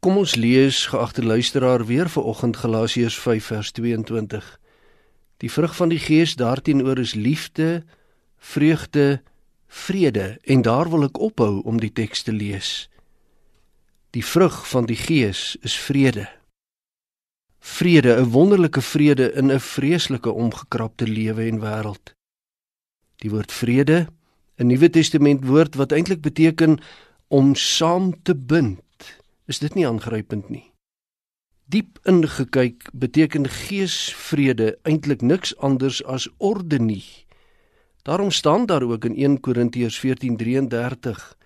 Kom ons lees geagte luisteraar weer vanoggend Galasiërs 5 vers 22. Die vrug van die Gees daarteenoor is liefde, vreugde, vrede en daar wil ek ophou om die teks te lees. Die vrug van die Gees is vrede. Vrede, 'n wonderlike vrede in 'n vreeslike omgekrapte lewe en wêreld. Die woord vrede, 'n Nuwe Testament woord wat eintlik beteken om saam te bind is dit nie aangrypend nie. Diep ingekyk beteken geesvrede eintlik niks anders as orde nie. Daarom staan daar ook in 1 Korintiërs 14:33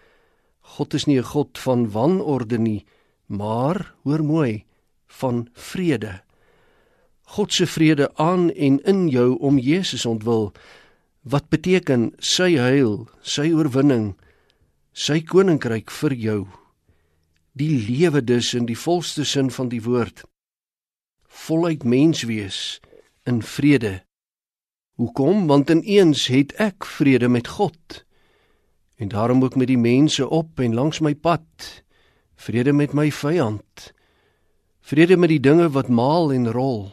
God is nie 'n God van wanorde nie, maar hoor mooi, van vrede. God se vrede aan en in jou om Jesus ontwil wat beteken sy heil, sy oorwinning, sy koninkryk vir jou die lewe dus in die volste sin van die woord. Voluit mens wees in vrede. Hoekom? Want ineens het ek vrede met God. En daarom ook met die mense op en langs my pad. Vrede met my vyand. Vrede met die dinge wat maal en rol.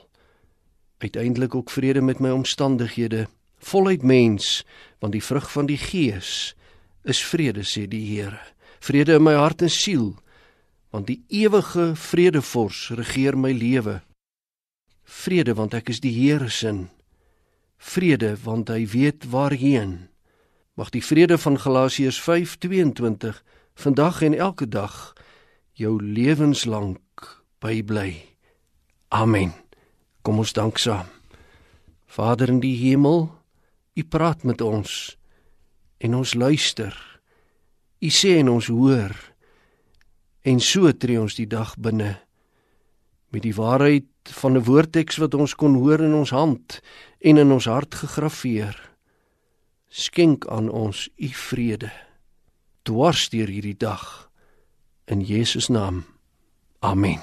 Uiteindelik ook vrede met my omstandighede. Voluit mens want die vrug van die gees is vrede sê die Here. Vrede in my hart en siel want die ewige vredevors regeer my lewe. Vrede want ek is die Here se. Vrede want hy weet waarheen. Mag die vrede van Galasiërs 5:22 vandag en elke dag jou lewenslank bybly. Amen. Kom ons dank saam. Vader in die hemel, U praat met ons en ons luister. U sê en ons hoor. En so tree ons die dag binne met die waarheid van 'n woordteks wat ons kon hoor in ons hand en in ons hart gegraveer. Skenk aan ons u vrede. Dwars deur hierdie dag in Jesus naam. Amen.